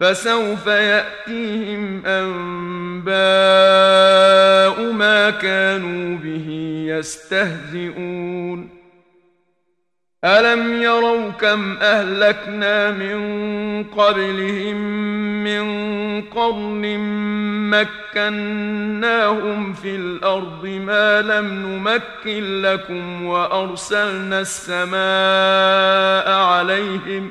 فسوف يأتيهم أنباء ما كانوا به يستهزئون. ألم يروا كم أهلكنا من قبلهم من قرن مكناهم في الأرض ما لم نمكن لكم وأرسلنا السماء عليهم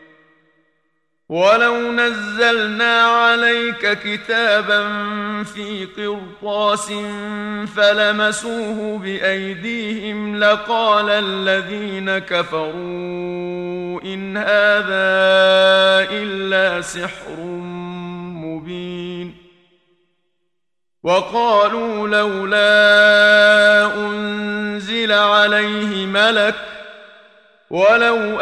ولو نزلنا عليك كتابا في قرطاس فلمسوه بايديهم لقال الذين كفروا ان هذا الا سحر مبين وقالوا لولا انزل عليه ملك ولو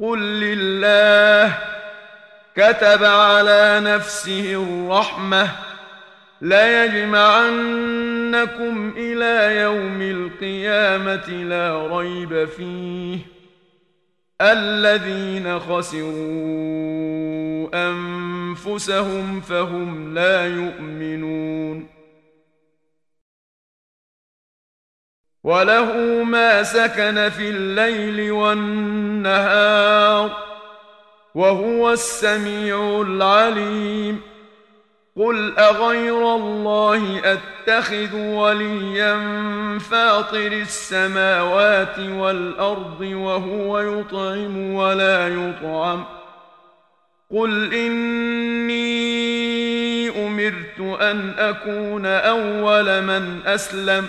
قل لله كتب على نفسه الرحمه ليجمعنكم إلى يوم القيامه لا ريب فيه الذين خسروا انفسهم فهم لا يؤمنون وله ما سكن في الليل والنهار وهو السميع العليم قل اغير الله اتخذ وليا فاطر السماوات والارض وهو يطعم ولا يطعم قل اني امرت ان اكون اول من اسلم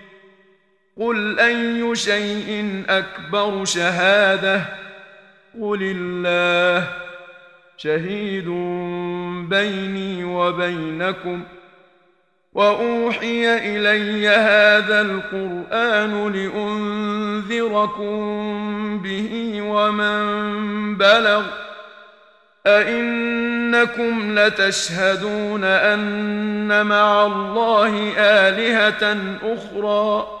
قل اي شيء اكبر شهاده قل الله شهيد بيني وبينكم واوحي الي هذا القران لانذركم به ومن بلغ ائنكم لتشهدون ان مع الله الهه أخرى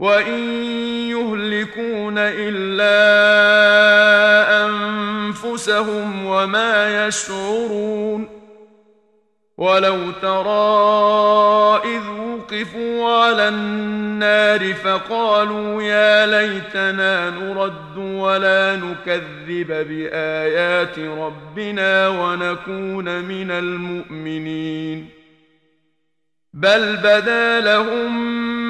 وان يهلكون الا انفسهم وما يشعرون ولو ترى اذ وقفوا على النار فقالوا يا ليتنا نرد ولا نكذب بايات ربنا ونكون من المؤمنين بل بدا لهم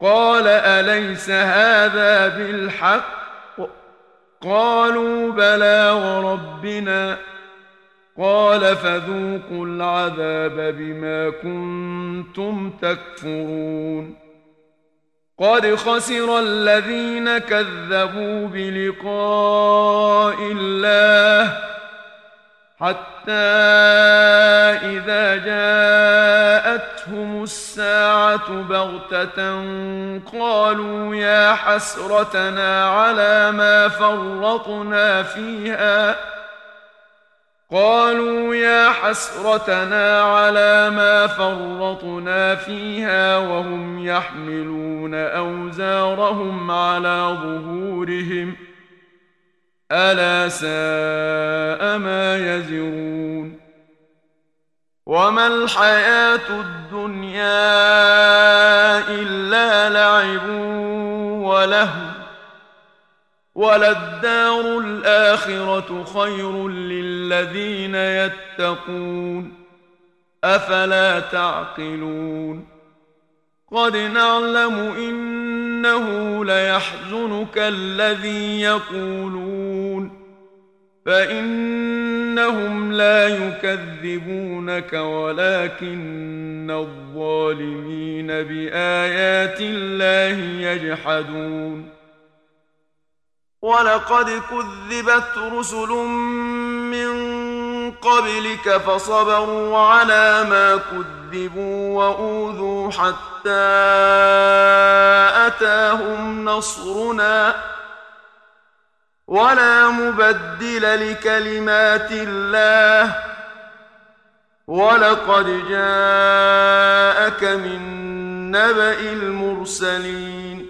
قال أليس هذا بالحق؟ قالوا بلى وربنا. قال فذوقوا العذاب بما كنتم تكفرون. قد خسر الذين كذبوا بلقاء الله حتى إذا جاءتهم الساعة بغتة قالوا يا حسرتنا على ما فرطنا فيها. قالوا يا حسرتنا على ما فرطنا فيها وهم يحملون أوزارهم على ظهورهم ۖ. ألا ساء ما يزرون وما الحياة الدنيا إلا لعب ولهو وللدار الآخرة خير للذين يتقون أفلا تعقلون قد نعلم إنه ليحزنك الذي يقولون فإنهم لا يكذبونك ولكن الظالمين بآيات الله يجحدون. ولقد كذبت رسل قبلك فصبروا على ما كذبوا وأوذوا حتى أتاهم نصرنا ولا مبدل لكلمات الله ولقد جاءك من نبأ المرسلين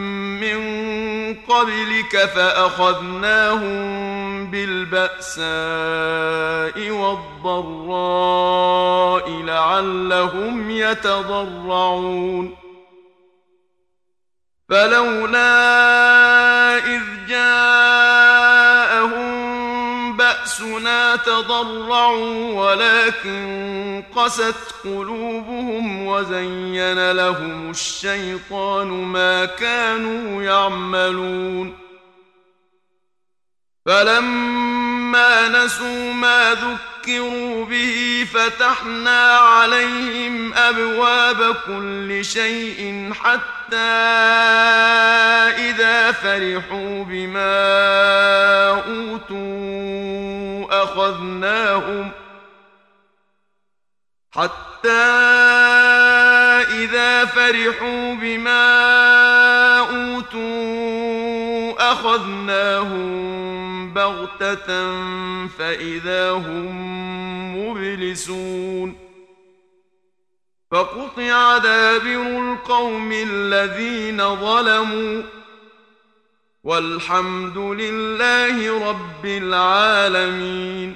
قبلك فأخذناهم بالبأساء والضراء لعلهم يتضرعون. فلولا إذ جاءهم باسنا تضرعوا ولكن قست قلوبهم وزين لهم الشيطان ما كانوا يعملون فلما نسوا ما ذكروا به فتحنا عليهم ابواب كل شيء حتى اذا فرحوا بما اوتوا اخذناهم حتى اذا فرحوا بما اوتوا فأخذناهم بغتة فإذا هم مبلسون فقطع دابر القوم الذين ظلموا والحمد لله رب العالمين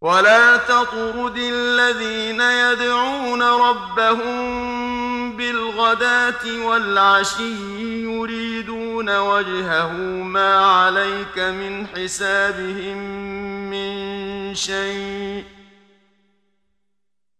ولا تطرد الذين يدعون ربهم بالغداه والعشي يريدون وجهه ما عليك من حسابهم من شيء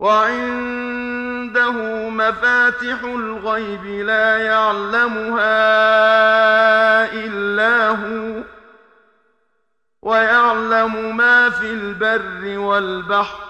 وعنده مفاتح الغيب لا يعلمها إلا هو ويعلم ما في البر والبحر.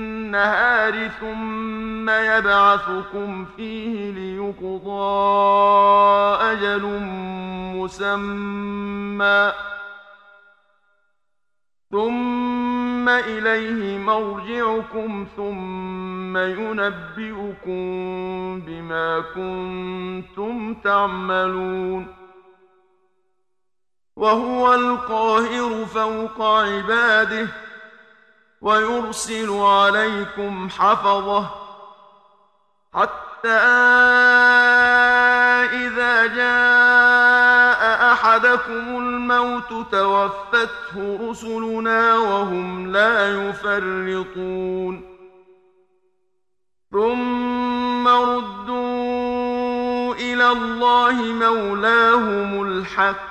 بالنهار ثم يبعثكم فيه ليقضى أجل مسمى ثم إليه مرجعكم ثم ينبئكم بما كنتم تعملون وهو القاهر فوق عباده ويرسل عليكم حفظه حتى إذا جاء أحدكم الموت توفته رسلنا وهم لا يفرطون. ثم ردوا إلى الله مولاهم الحق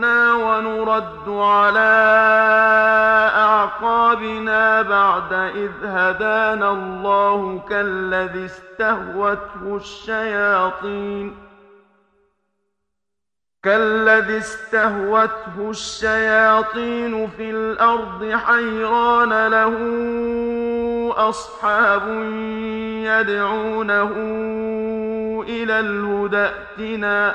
يضرنا ونرد على أعقابنا بعد إذ هدانا الله كالذي استهوته الشياطين. كالذي استهوته الشياطين في الأرض حيران له أصحاب يدعونه إلى الهدى ائتنا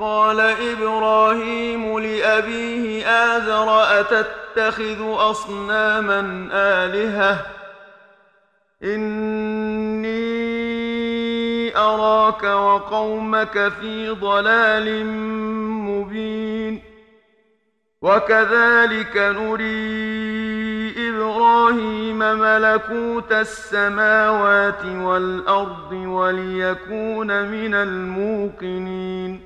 قال إبراهيم لأبيه ازر أتتخذ أصناما آلهة؟ إني أراك وقومك في ضلال مبين. وكذلك نري إبراهيم ملكوت السماوات والأرض وليكون من الموقنين.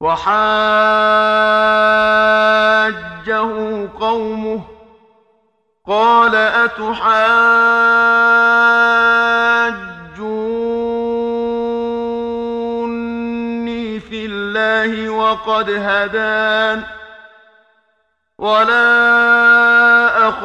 وحاجه قومه قال أتحاجون الله وقد هدان ولا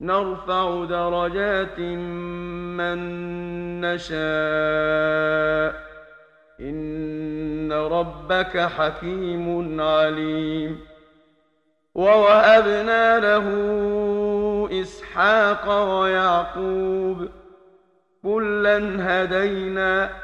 نرفع درجات من نشاء. إن ربك حكيم عليم. ووهبنا له إسحاق ويعقوب. كلا هدينا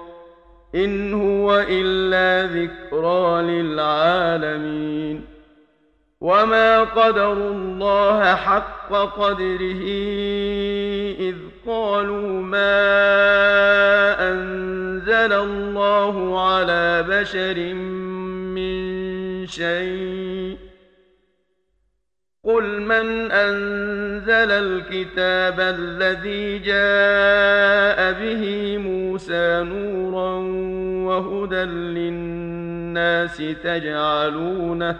إن هو إلا ذكرى للعالمين. وما قدروا الله حق قدره إذ قالوا ما أنزل الله على بشر من شيء. قل من أنزل الكتاب الذي جاء به موسى نورا وهدى للناس تجعلونه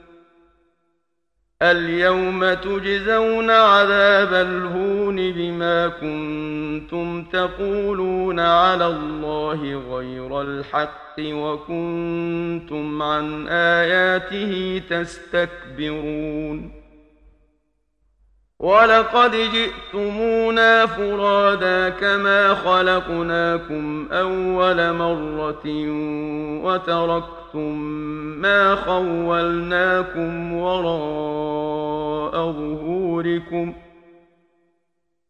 اليوم تجزون عذاب الهون بما كنتم تقولون على الله غير الحق وكنتم عن آياته تستكبرون. ولقد جئتمونا فرادا كما خلقناكم اول مره وتركتم ما خولناكم وراء ظهوركم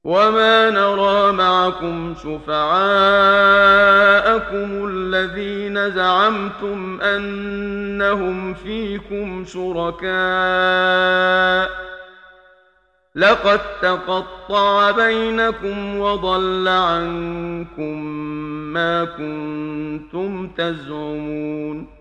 وما نرى معكم شفعاءكم الذين زعمتم انهم فيكم شركاء لقد تقطع بينكم وضل عنكم ما كنتم تزعمون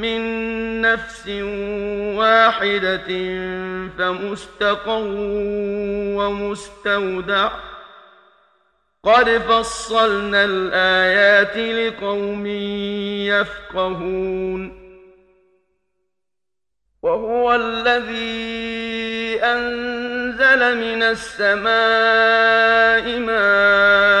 من نفس واحدة فمستقر ومستودع. قد فصلنا الآيات لقوم يفقهون. وهو الذي أنزل من السماء ماء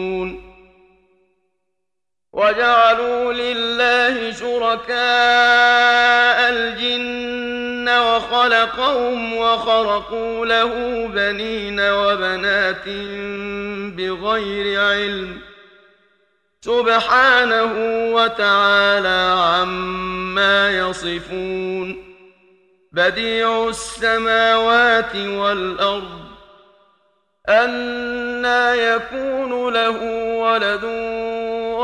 وجعلوا لله شركاء الجن وخلقهم وخرقوا له بنين وبنات بغير علم سبحانه وتعالى عما يصفون بديع السماوات والأرض أنا يكون له ولد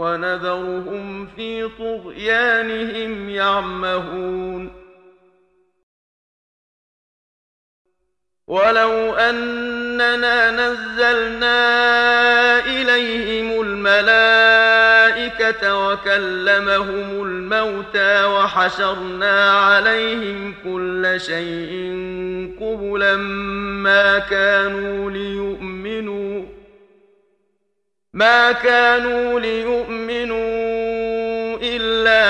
ونذرهم في طغيانهم يعمهون. ولو أننا نزلنا إليهم الملائكة وكلمهم الموتى وحشرنا عليهم كل شيء قبلا ما كانوا ليؤمنوا. ما كانوا ليؤمنوا إلا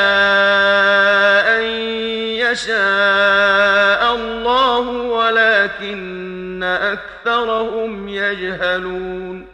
أن يشاء الله ولكن أكثرهم يجهلون.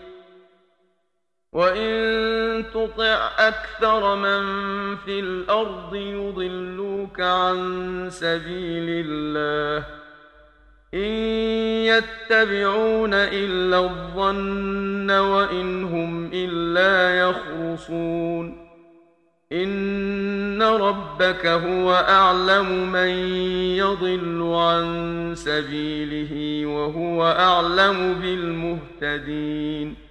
وإن تطع أكثر من في الأرض يضلوك عن سبيل الله إن يتبعون إلا الظن وإن هم إلا يخرصون إن ربك هو أعلم من يضل عن سبيله وهو أعلم بالمهتدين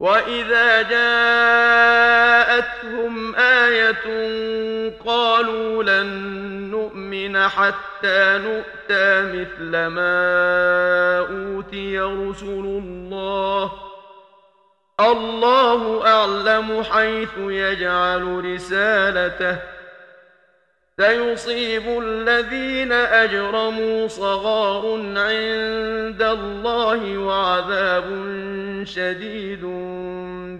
وإذا جاءتهم آية قالوا لن نؤمن حتى نؤتى مثل ما أوتي رسل الله الله أعلم حيث يجعل رسالته سيصيب الذين أجرموا صغار عند الله وعذاب شديد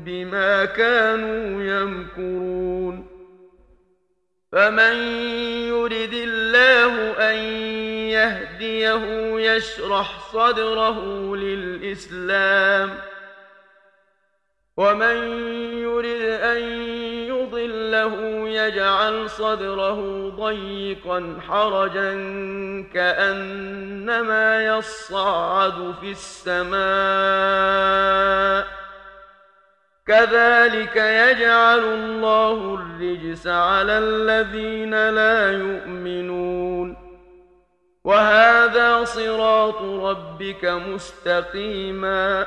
بما كانوا يمكرون. فمن يرد الله أن يهديه يشرح صدره للإسلام. ومن يرد أن يضله يجعل صدره ضيقا حرجا كأنما يصعد في السماء. كذلك يجعل الله الرجس على الذين لا يؤمنون. وهذا صراط ربك مستقيما.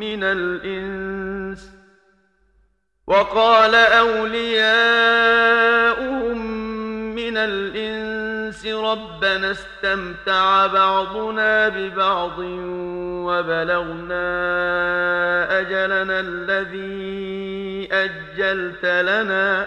من الإنس وقال أولياؤهم من الإنس ربنا استمتع بعضنا ببعض وبلغنا أجلنا الذي أجلت لنا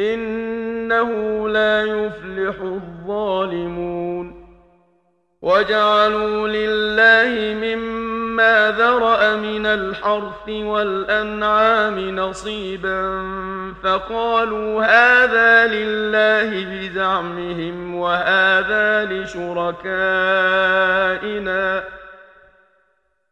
إنه لا يفلح الظالمون. وجعلوا لله مما ذرأ من الحرث والأنعام نصيبا فقالوا هذا لله بزعمهم وهذا لشركائنا.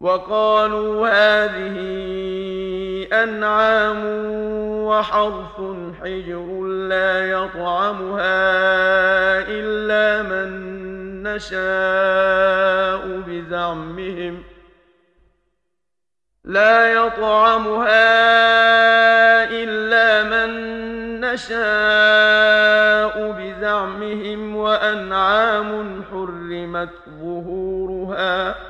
وقالوا هذه أنعام وحرث حجر لا يطعمها إلا من نشاء بزعمهم لا يطعمها إلا من نشاء بزعمهم وأنعام حرمت ظهورها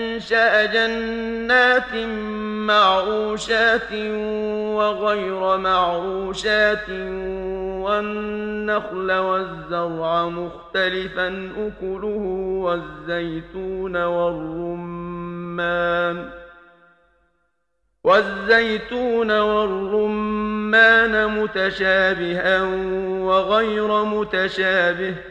جنات معروشات وغير معروشات والنخل والزرع مختلفا أكله والزيتون والرمان. والزيتون والرمان متشابها وغير متشابه.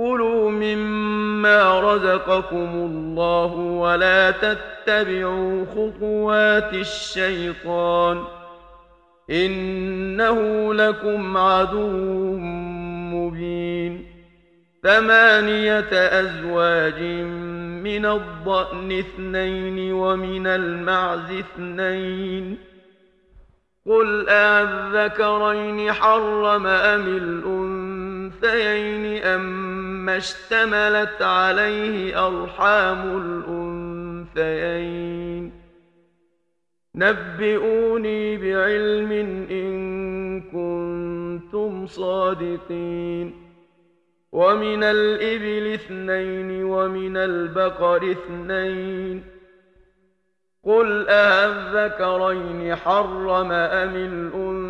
كلوا مما رزقكم الله ولا تتبعوا خطوات الشيطان إنه لكم عدو مبين ثمانية أزواج من الضأن اثنين ومن المعز اثنين قل أذكرين حرم أم الأنثيين أما اشتملت عليه أرحام الأنثيين. نبئوني بعلم إن كنتم صادقين. ومن الإبل اثنين ومن البقر اثنين. قل أذكرين حرم أم الأنثيين؟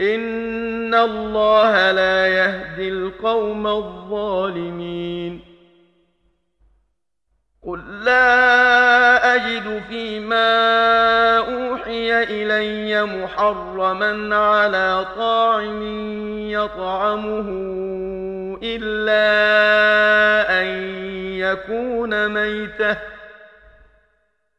إن الله لا يهدي القوم الظالمين. قل لا أجد فيما أوحي إلي محرما على طاعم يطعمه إلا أن يكون ميتة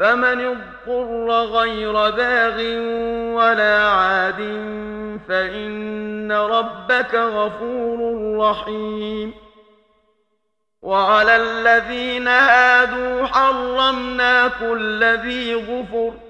فمن اضطر غير باغ ولا عاد فإن ربك غفور رحيم. وعلى الذين هادوا حرمنا كل ذي غفر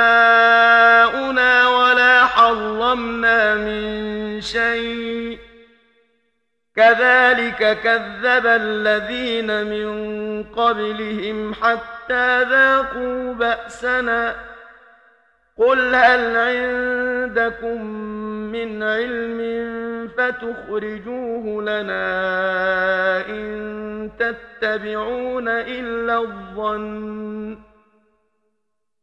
شيء كذلك كذب الذين من قبلهم حتى ذاقوا بأسنا. قل هل عندكم من علم فتخرجوه لنا إن تتبعون إلا الظن.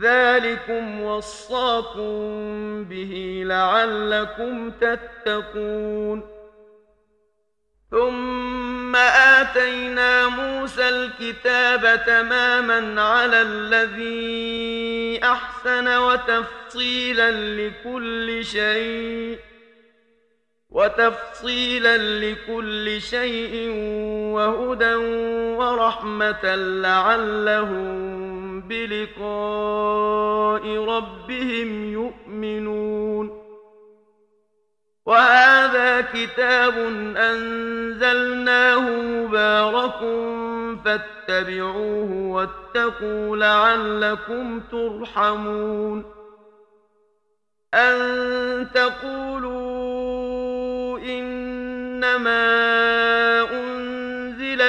ذلكم وصاكم به لعلكم تتقون. ثم آتينا موسى الكتاب تماما على الذي أحسن وتفصيلا لكل شيء وتفصيلا لكل شيء وهدى ورحمة لعلهم بلقاء ربهم يؤمنون. وهذا كتاب أنزلناه مبارك فاتبعوه واتقوا لعلكم ترحمون. أن تقولوا إنما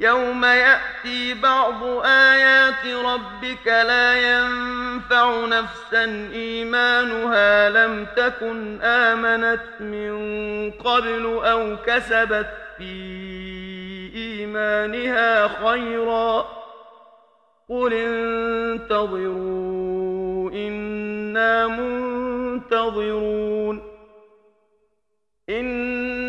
يوم يأتي بعض آيات ربك لا ينفع نفسا إيمانها لم تكن آمنت من قبل أو كسبت في إيمانها خيرا قل انتظروا إنا منتظرون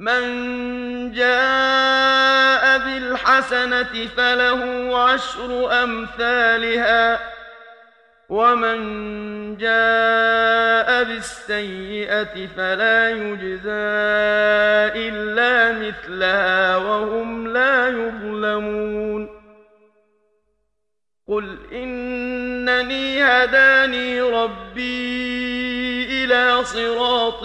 من جاء بالحسنة فله عشر أمثالها ومن جاء بالسيئة فلا يجزى إلا مثلها وهم لا يظلمون. قل إنني هداني ربي إلى صراط